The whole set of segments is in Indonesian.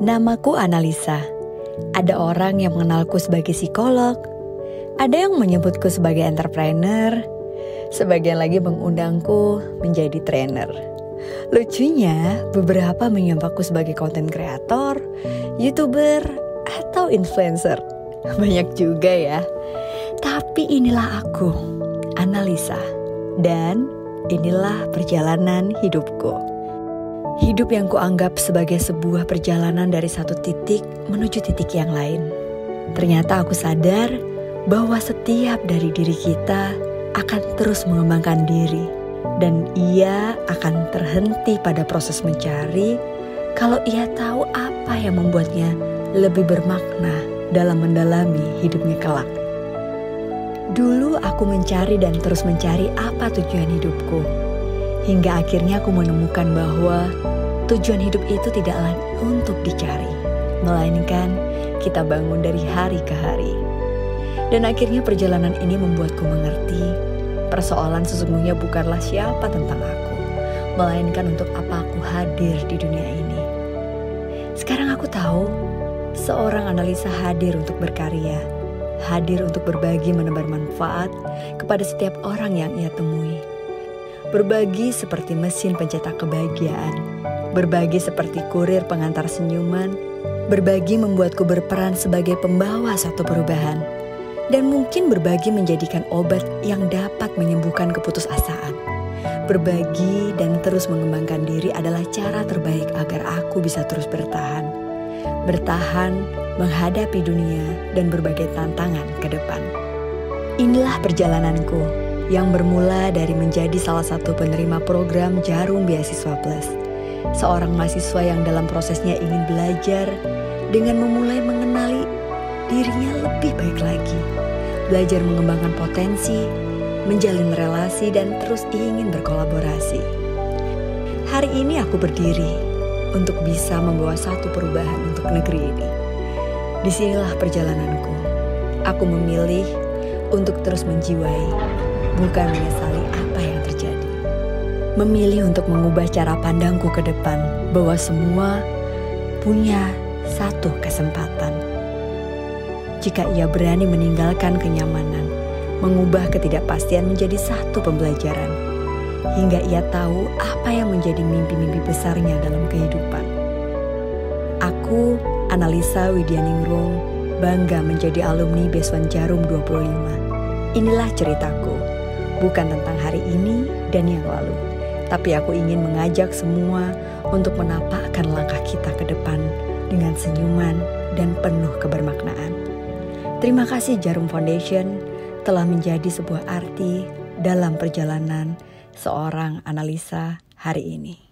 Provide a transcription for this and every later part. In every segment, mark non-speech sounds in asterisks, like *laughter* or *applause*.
Namaku Analisa. Ada orang yang mengenalku sebagai psikolog, ada yang menyebutku sebagai entrepreneur, sebagian lagi mengundangku menjadi trainer. Lucunya, beberapa menyambaku sebagai konten kreator, youtuber, atau influencer. *laughs* Banyak juga ya. Tapi inilah aku, Analisa. Dan inilah perjalanan hidupku. Hidup yang kuanggap sebagai sebuah perjalanan dari satu titik menuju titik yang lain. Ternyata aku sadar bahwa setiap dari diri kita akan terus mengembangkan diri dan ia akan terhenti pada proses mencari kalau ia tahu apa yang membuatnya lebih bermakna dalam mendalami hidupnya kelak. Dulu aku mencari dan terus mencari apa tujuan hidupku Hingga akhirnya aku menemukan bahwa tujuan hidup itu tidaklah untuk dicari, melainkan kita bangun dari hari ke hari. Dan akhirnya perjalanan ini membuatku mengerti persoalan sesungguhnya bukanlah siapa tentang aku, melainkan untuk apa aku hadir di dunia ini. Sekarang aku tahu seorang analisa hadir untuk berkarya, hadir untuk berbagi menebar manfaat kepada setiap orang yang ia temui Berbagi seperti mesin pencetak kebahagiaan. Berbagi seperti kurir pengantar senyuman. Berbagi membuatku berperan sebagai pembawa satu perubahan. Dan mungkin berbagi menjadikan obat yang dapat menyembuhkan keputusasaan. Berbagi dan terus mengembangkan diri adalah cara terbaik agar aku bisa terus bertahan. Bertahan menghadapi dunia dan berbagai tantangan ke depan. Inilah perjalananku yang bermula dari menjadi salah satu penerima program Jarum Beasiswa Plus. Seorang mahasiswa yang dalam prosesnya ingin belajar dengan memulai mengenali dirinya lebih baik lagi. Belajar mengembangkan potensi, menjalin relasi dan terus ingin berkolaborasi. Hari ini aku berdiri untuk bisa membawa satu perubahan untuk negeri ini. Di sinilah perjalananku. Aku memilih untuk terus menjiwai bukan menyesali. Memilih untuk mengubah cara pandangku ke depan bahwa semua punya satu kesempatan. Jika ia berani meninggalkan kenyamanan, mengubah ketidakpastian menjadi satu pembelajaran, hingga ia tahu apa yang menjadi mimpi-mimpi besarnya dalam kehidupan. Aku, Analisa Widyaningrum, bangga menjadi alumni Beswan Jarum 25. Inilah ceritaku bukan tentang hari ini dan yang lalu, tapi aku ingin mengajak semua untuk menapakkan langkah kita ke depan dengan senyuman dan penuh kebermaknaan. Terima kasih Jarum Foundation telah menjadi sebuah arti dalam perjalanan seorang analisa hari ini.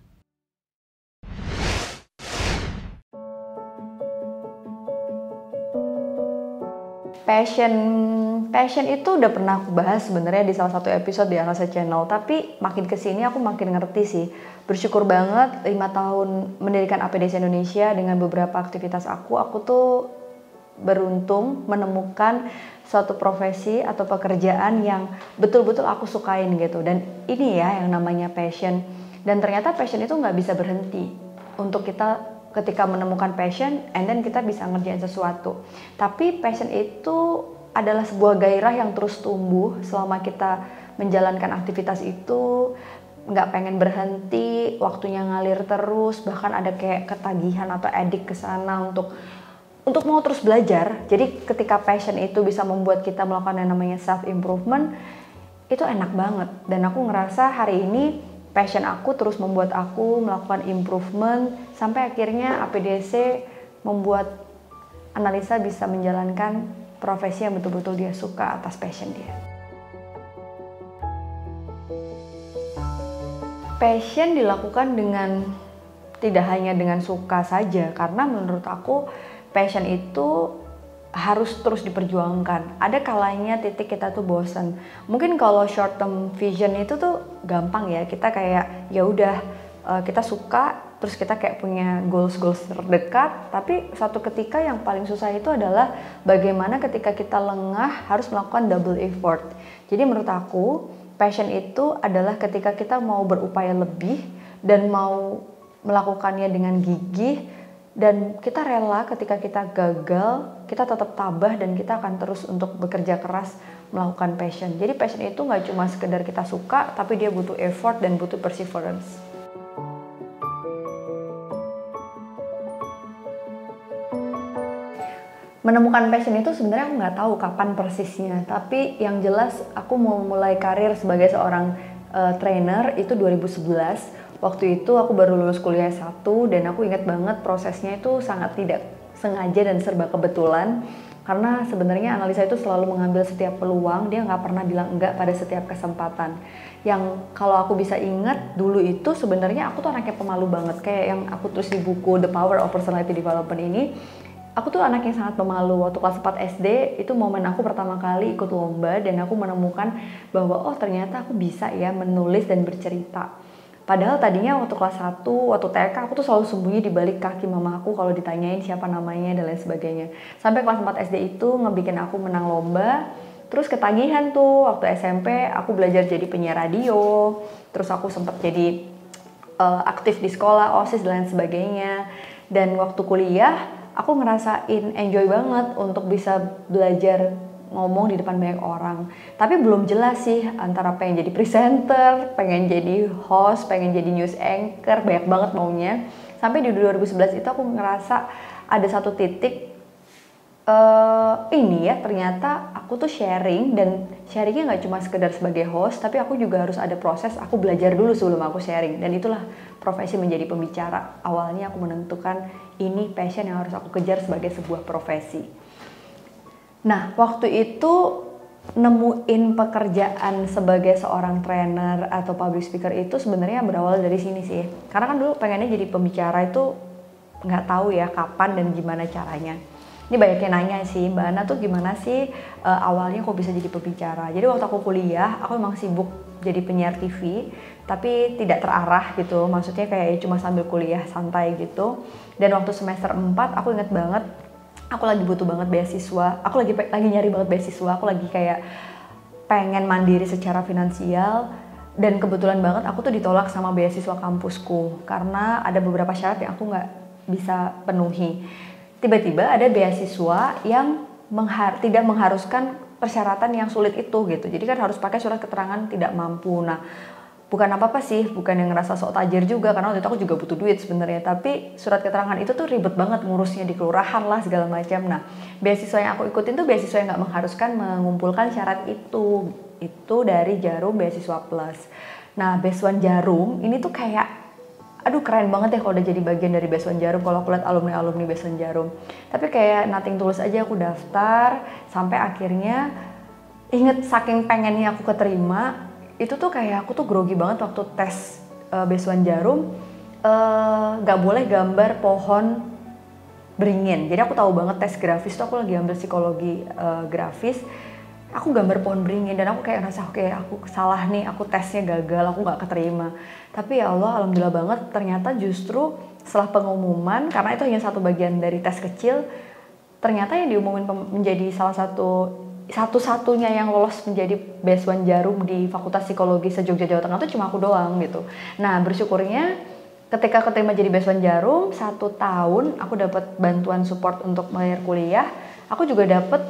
Passion passion itu udah pernah aku bahas sebenarnya di salah satu episode di Anasa Channel. Tapi makin ke sini aku makin ngerti sih. Bersyukur banget lima tahun mendirikan APDC Indonesia dengan beberapa aktivitas aku aku tuh beruntung menemukan suatu profesi atau pekerjaan yang betul-betul aku sukain gitu. Dan ini ya yang namanya passion. Dan ternyata passion itu nggak bisa berhenti untuk kita ketika menemukan passion and then kita bisa ngerjain sesuatu. Tapi passion itu adalah sebuah gairah yang terus tumbuh selama kita menjalankan aktivitas itu nggak pengen berhenti, waktunya ngalir terus, bahkan ada kayak ketagihan atau edik ke sana untuk untuk mau terus belajar. Jadi ketika passion itu bisa membuat kita melakukan yang namanya self improvement, itu enak banget. Dan aku ngerasa hari ini passion aku terus membuat aku melakukan improvement sampai akhirnya APDC membuat analisa bisa menjalankan profesi yang betul-betul dia suka atas passion dia. Passion dilakukan dengan tidak hanya dengan suka saja karena menurut aku passion itu harus terus diperjuangkan. Ada kalanya titik kita tuh bosen. Mungkin kalau short term vision itu tuh gampang ya. Kita kayak ya udah uh, kita suka terus kita kayak punya goals goals terdekat. Tapi satu ketika yang paling susah itu adalah bagaimana ketika kita lengah harus melakukan double effort. Jadi menurut aku passion itu adalah ketika kita mau berupaya lebih dan mau melakukannya dengan gigih dan kita rela ketika kita gagal kita tetap tabah dan kita akan terus untuk bekerja keras melakukan passion. Jadi passion itu nggak cuma sekedar kita suka tapi dia butuh effort dan butuh perseverance. Menemukan passion itu sebenarnya aku nggak tahu kapan persisnya tapi yang jelas aku mau mulai karir sebagai seorang uh, trainer itu 2011 waktu itu aku baru lulus kuliah satu dan aku ingat banget prosesnya itu sangat tidak sengaja dan serba kebetulan. Karena sebenarnya analisa itu selalu mengambil setiap peluang dia nggak pernah bilang enggak pada setiap kesempatan. Yang kalau aku bisa ingat dulu itu sebenarnya aku tuh anaknya pemalu banget. Kayak yang aku tulis di buku The Power of Personality Development ini aku tuh anak yang sangat pemalu. Waktu kelas 4 SD itu momen aku pertama kali ikut lomba dan aku menemukan bahwa oh ternyata aku bisa ya menulis dan bercerita Padahal tadinya waktu kelas 1, waktu TK aku tuh selalu sembunyi di balik kaki mama aku kalau ditanyain siapa namanya dan lain sebagainya. Sampai kelas 4 SD itu ngebikin aku menang lomba. Terus ketagihan tuh waktu SMP aku belajar jadi penyiar radio. Terus aku sempat jadi uh, aktif di sekolah, OSIS dan lain sebagainya. Dan waktu kuliah aku ngerasain enjoy banget untuk bisa belajar ngomong di depan banyak orang. Tapi belum jelas sih antara pengen jadi presenter, pengen jadi host, pengen jadi news anchor, banyak banget maunya. Sampai di 2011 itu aku ngerasa ada satu titik uh, ini ya ternyata aku tuh sharing dan sharingnya nggak cuma sekedar sebagai host tapi aku juga harus ada proses aku belajar dulu sebelum aku sharing dan itulah profesi menjadi pembicara awalnya aku menentukan ini passion yang harus aku kejar sebagai sebuah profesi Nah, waktu itu nemuin pekerjaan sebagai seorang trainer atau public speaker itu sebenarnya berawal dari sini sih. Karena kan dulu pengennya jadi pembicara itu nggak tahu ya kapan dan gimana caranya. Ini banyak yang nanya sih, Mbak Ana tuh gimana sih uh, awalnya kok bisa jadi pembicara. Jadi waktu aku kuliah, aku emang sibuk jadi penyiar TV, tapi tidak terarah gitu. Maksudnya kayak cuma sambil kuliah santai gitu. Dan waktu semester 4, aku inget banget aku lagi butuh banget beasiswa aku lagi lagi nyari banget beasiswa aku lagi kayak pengen mandiri secara finansial dan kebetulan banget aku tuh ditolak sama beasiswa kampusku karena ada beberapa syarat yang aku nggak bisa penuhi. Tiba-tiba ada beasiswa yang menghar tidak mengharuskan persyaratan yang sulit itu gitu jadi kan harus pakai surat keterangan tidak mampu. Nah bukan apa-apa sih, bukan yang ngerasa sok tajir juga karena waktu itu aku juga butuh duit sebenarnya. Tapi surat keterangan itu tuh ribet banget ngurusnya di kelurahan lah segala macam. Nah, beasiswa yang aku ikutin tuh beasiswa yang nggak mengharuskan mengumpulkan syarat itu. Itu dari Jarum Beasiswa Plus. Nah, Beasiswa Jarum ini tuh kayak aduh keren banget ya kalau udah jadi bagian dari Beasiswa Jarum kalau aku lihat alumni-alumni Beasiswa Jarum. Tapi kayak nothing tulus aja aku daftar sampai akhirnya inget saking pengennya aku keterima itu tuh kayak aku tuh grogi banget waktu tes uh, besuan jarum eh, nggak uh, boleh gambar pohon beringin. Jadi aku tahu banget tes grafis tuh aku lagi ambil psikologi uh, grafis. Aku gambar pohon beringin dan aku kayak ngerasa oke okay, aku salah nih aku tesnya gagal aku nggak keterima. Tapi ya Allah alhamdulillah banget ternyata justru setelah pengumuman karena itu hanya satu bagian dari tes kecil ternyata yang diumumin menjadi salah satu satu-satunya yang lolos menjadi besuan jarum di Fakultas Psikologi se-Jogja Jawa Tengah itu cuma aku doang gitu. Nah bersyukurnya ketika keterima jadi besuan jarum satu tahun aku dapat bantuan support untuk bayar kuliah. Aku juga dapat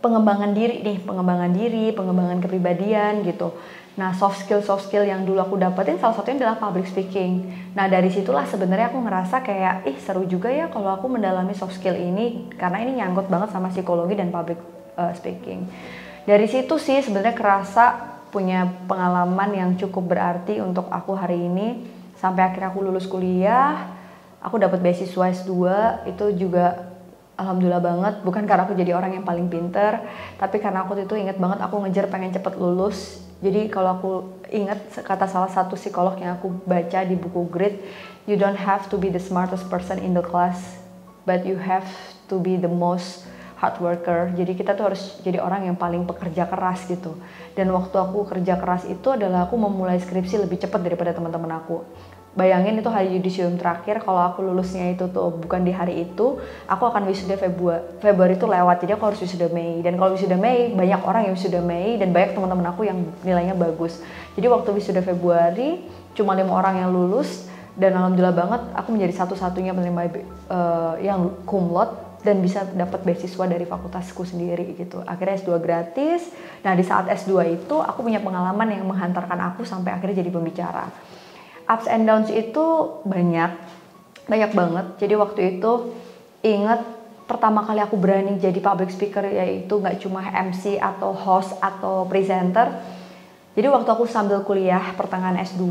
pengembangan diri nih, pengembangan diri, pengembangan kepribadian gitu. Nah, soft skill soft skill yang dulu aku dapetin salah satunya adalah public speaking. Nah, dari situlah sebenarnya aku ngerasa kayak ih seru juga ya kalau aku mendalami soft skill ini karena ini nyangkut banget sama psikologi dan public uh, speaking. Dari situ sih sebenarnya kerasa punya pengalaman yang cukup berarti untuk aku hari ini sampai akhirnya aku lulus kuliah. Aku dapat beasiswa S2 itu juga alhamdulillah banget bukan karena aku jadi orang yang paling pinter tapi karena aku itu inget banget aku ngejar pengen cepet lulus jadi kalau aku inget kata salah satu psikolog yang aku baca di buku Grit you don't have to be the smartest person in the class but you have to be the most hard worker. Jadi kita tuh harus jadi orang yang paling pekerja keras gitu. Dan waktu aku kerja keras itu adalah aku memulai skripsi lebih cepat daripada teman-teman aku. Bayangin itu hari yudisium terakhir kalau aku lulusnya itu tuh bukan di hari itu aku akan wisuda Februari Februari itu lewat jadi aku harus wisuda Mei. Dan kalau wisuda Mei banyak orang yang wisuda Mei dan banyak teman-teman aku yang nilainya bagus. Jadi waktu wisuda Februari cuma lima orang yang lulus dan alhamdulillah banget aku menjadi satu-satunya penerima uh, yang cum dan bisa dapat beasiswa dari fakultasku sendiri gitu. Akhirnya S2 gratis. Nah, di saat S2 itu aku punya pengalaman yang menghantarkan aku sampai akhirnya jadi pembicara. Ups and downs itu banyak, banyak banget. Jadi waktu itu inget pertama kali aku berani jadi public speaker yaitu nggak cuma MC atau host atau presenter. Jadi waktu aku sambil kuliah pertengahan S2,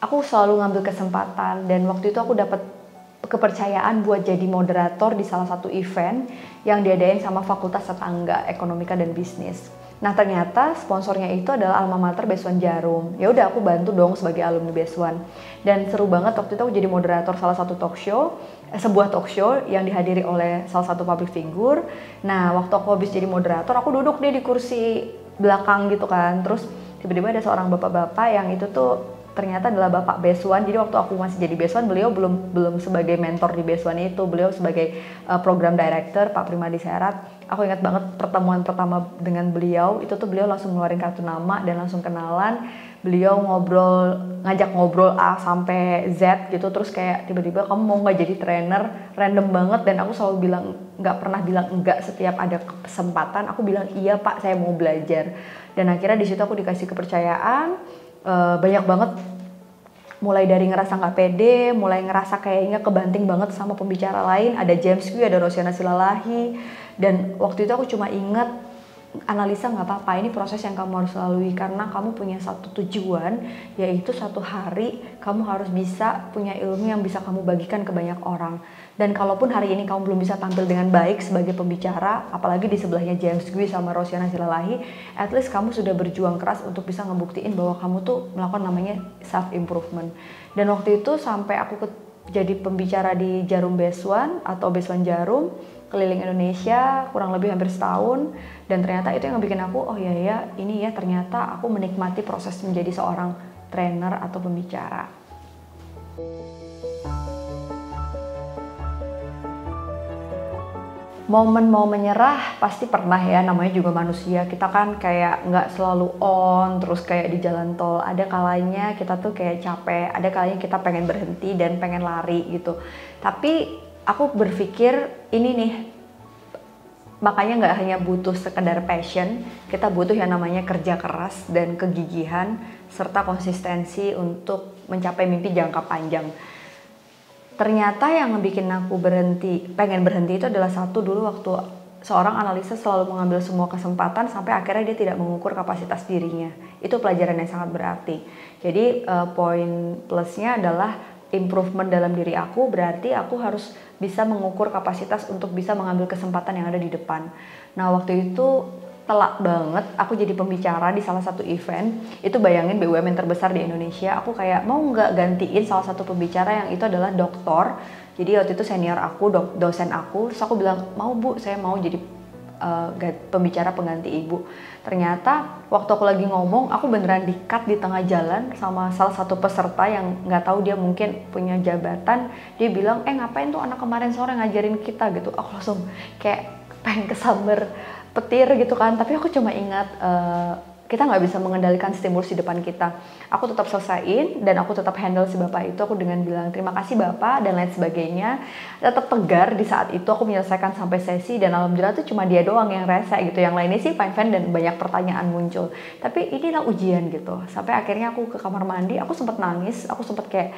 aku selalu ngambil kesempatan dan waktu itu aku dapat kepercayaan buat jadi moderator di salah satu event yang diadain sama fakultas tetangga ekonomika dan bisnis. Nah ternyata sponsornya itu adalah alma mater Besuan Jarum. Ya udah aku bantu dong sebagai alumni Besuan. Dan seru banget waktu itu aku jadi moderator salah satu talk show, eh, sebuah talk show yang dihadiri oleh salah satu public figure. Nah waktu aku habis jadi moderator, aku duduk deh di kursi belakang gitu kan. Terus tiba-tiba ada seorang bapak-bapak yang itu tuh ternyata adalah Bapak Beswan. Jadi waktu aku masih jadi Beswan, beliau belum belum sebagai mentor di Beswan itu, beliau sebagai uh, program director Pak Primadi Serat. Aku ingat banget pertemuan pertama dengan beliau, itu tuh beliau langsung ngeluarin kartu nama dan langsung kenalan. Beliau ngobrol, ngajak ngobrol A sampai Z gitu, terus kayak tiba-tiba kamu mau nggak jadi trainer, random banget dan aku selalu bilang nggak pernah bilang enggak setiap ada kesempatan. Aku bilang iya Pak, saya mau belajar. Dan akhirnya di situ aku dikasih kepercayaan, uh, banyak banget mulai dari ngerasa nggak pede, mulai ngerasa kayaknya kebanting banget sama pembicara lain. Ada James Q, ada Rosiana Silalahi, dan waktu itu aku cuma inget analisa nggak apa-apa ini proses yang kamu harus lalui karena kamu punya satu tujuan yaitu satu hari kamu harus bisa punya ilmu yang bisa kamu bagikan ke banyak orang. Dan kalaupun hari ini kamu belum bisa tampil dengan baik sebagai pembicara apalagi di sebelahnya James Gui sama Rosiana Silalahi at least kamu sudah berjuang keras untuk bisa ngebuktiin bahwa kamu tuh melakukan namanya self improvement dan waktu itu sampai aku jadi pembicara di Jarum Beswan atau Beswan Jarum keliling Indonesia kurang lebih hampir setahun dan ternyata itu yang bikin aku oh ya ya ini ya ternyata aku menikmati proses menjadi seorang trainer atau pembicara. momen mau menyerah pasti pernah ya namanya juga manusia. Kita kan kayak nggak selalu on terus kayak di jalan tol. Ada kalanya kita tuh kayak capek ada kalanya kita pengen berhenti dan pengen lari gitu. Tapi aku berpikir ini nih makanya nggak hanya butuh sekedar passion kita butuh yang namanya kerja keras dan kegigihan serta konsistensi untuk mencapai mimpi jangka panjang. Ternyata yang bikin aku berhenti pengen berhenti itu adalah satu dulu waktu seorang analisa selalu mengambil semua kesempatan sampai akhirnya dia tidak mengukur kapasitas dirinya. Itu pelajaran yang sangat berarti. Jadi uh, poin plusnya adalah improvement dalam diri aku berarti aku harus bisa mengukur kapasitas untuk bisa mengambil kesempatan yang ada di depan. Nah waktu itu telak banget aku jadi pembicara di salah satu event. Itu bayangin BUMN terbesar di Indonesia. Aku kayak mau nggak gantiin salah satu pembicara yang itu adalah doktor. Jadi waktu itu senior aku dosen aku. Terus aku bilang mau bu saya mau jadi uh, pembicara pengganti ibu. Ternyata waktu aku lagi ngomong aku beneran dikat di tengah jalan sama salah satu peserta yang nggak tahu dia mungkin punya jabatan. Dia bilang eh ngapain tuh anak kemarin sore ngajarin kita? Gitu. Aku langsung kayak pengen kesamber petir gitu kan. Tapi aku cuma ingat uh, kita nggak bisa mengendalikan stimulus di depan kita. Aku tetap selesaiin dan aku tetap handle si bapak itu. Aku dengan bilang terima kasih bapak dan lain sebagainya. Tetap tegar di saat itu aku menyelesaikan sampai sesi dan alhamdulillah tuh cuma dia doang yang rese gitu. Yang lainnya sih fine fine dan banyak pertanyaan muncul. Tapi inilah ujian gitu. Sampai akhirnya aku ke kamar mandi, aku sempat nangis. Aku sempat kayak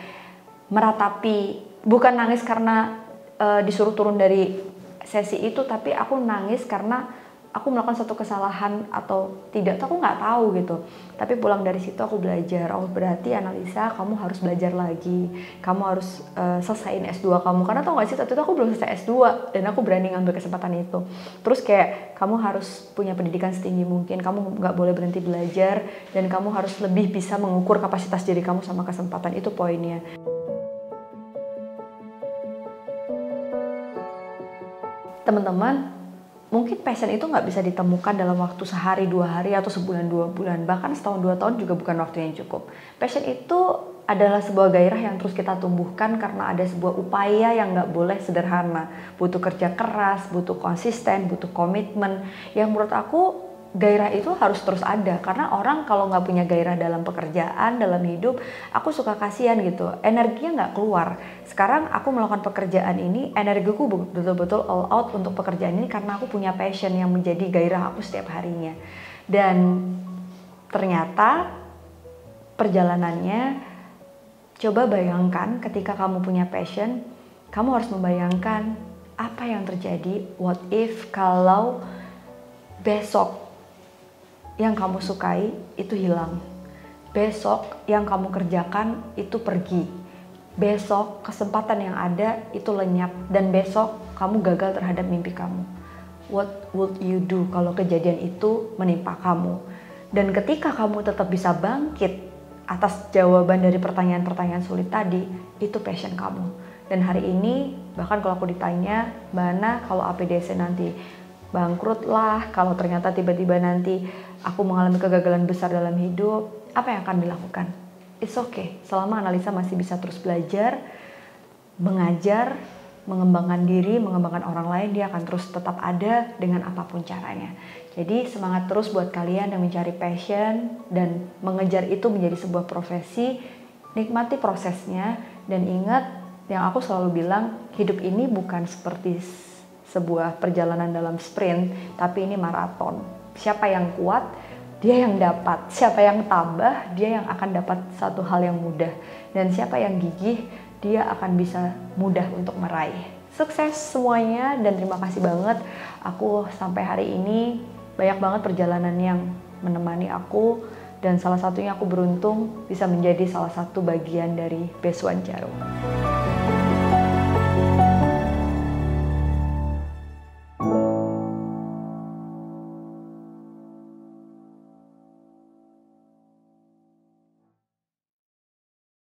meratapi, bukan nangis karena uh, disuruh turun dari sesi itu, tapi aku nangis karena aku melakukan satu kesalahan atau tidak tuh aku nggak tahu gitu. Tapi pulang dari situ aku belajar oh berarti analisa kamu harus belajar lagi. Kamu harus uh, selesaiin S2 kamu. Karena tau gak sih waktu itu aku belum selesai S2 dan aku berani ngambil kesempatan itu. Terus kayak kamu harus punya pendidikan setinggi mungkin. Kamu nggak boleh berhenti belajar dan kamu harus lebih bisa mengukur kapasitas diri kamu sama kesempatan. Itu poinnya. Teman-teman mungkin passion itu nggak bisa ditemukan dalam waktu sehari dua hari atau sebulan dua bulan. Bahkan setahun dua tahun juga bukan waktu yang cukup. Passion itu adalah sebuah gairah yang terus kita tumbuhkan karena ada sebuah upaya yang nggak boleh sederhana. Butuh kerja keras butuh konsisten butuh komitmen. Yang menurut aku gairah itu harus terus ada. Karena orang kalau nggak punya gairah dalam pekerjaan dalam hidup aku suka kasihan gitu. Energinya nggak keluar. Sekarang aku melakukan pekerjaan ini energiku betul-betul all out untuk pekerjaan ini karena aku punya passion yang menjadi gairah aku setiap harinya. Dan ternyata perjalanannya coba bayangkan ketika kamu punya passion kamu harus membayangkan apa yang terjadi. What if kalau besok yang kamu sukai itu hilang. Besok yang kamu kerjakan itu pergi. Besok kesempatan yang ada itu lenyap dan besok kamu gagal terhadap mimpi kamu. What would you do kalau kejadian itu menimpa kamu? Dan ketika kamu tetap bisa bangkit atas jawaban dari pertanyaan-pertanyaan sulit tadi, itu passion kamu. Dan hari ini bahkan kalau aku ditanya, mana kalau APDC nanti bangkrut lah, kalau ternyata tiba-tiba nanti aku mengalami kegagalan besar dalam hidup, apa yang akan dilakukan? It's okay, selama analisa masih bisa terus belajar, mengajar, mengembangkan diri, mengembangkan orang lain, dia akan terus tetap ada dengan apa pun caranya. Jadi semangat terus buat kalian yang mencari passion dan mengejar itu menjadi sebuah profesi, nikmati prosesnya dan ingat yang aku selalu bilang, hidup ini bukan seperti sebuah perjalanan dalam sprint, tapi ini maraton. Siapa yang kuat, dia yang dapat. Siapa yang tambah, dia yang akan dapat satu hal yang mudah. Dan siapa yang gigih, dia akan bisa mudah untuk meraih. Sukses semuanya dan terima kasih banget aku sampai hari ini banyak banget perjalanan yang menemani aku dan salah satunya aku beruntung bisa menjadi salah satu bagian dari Beswan Jarum.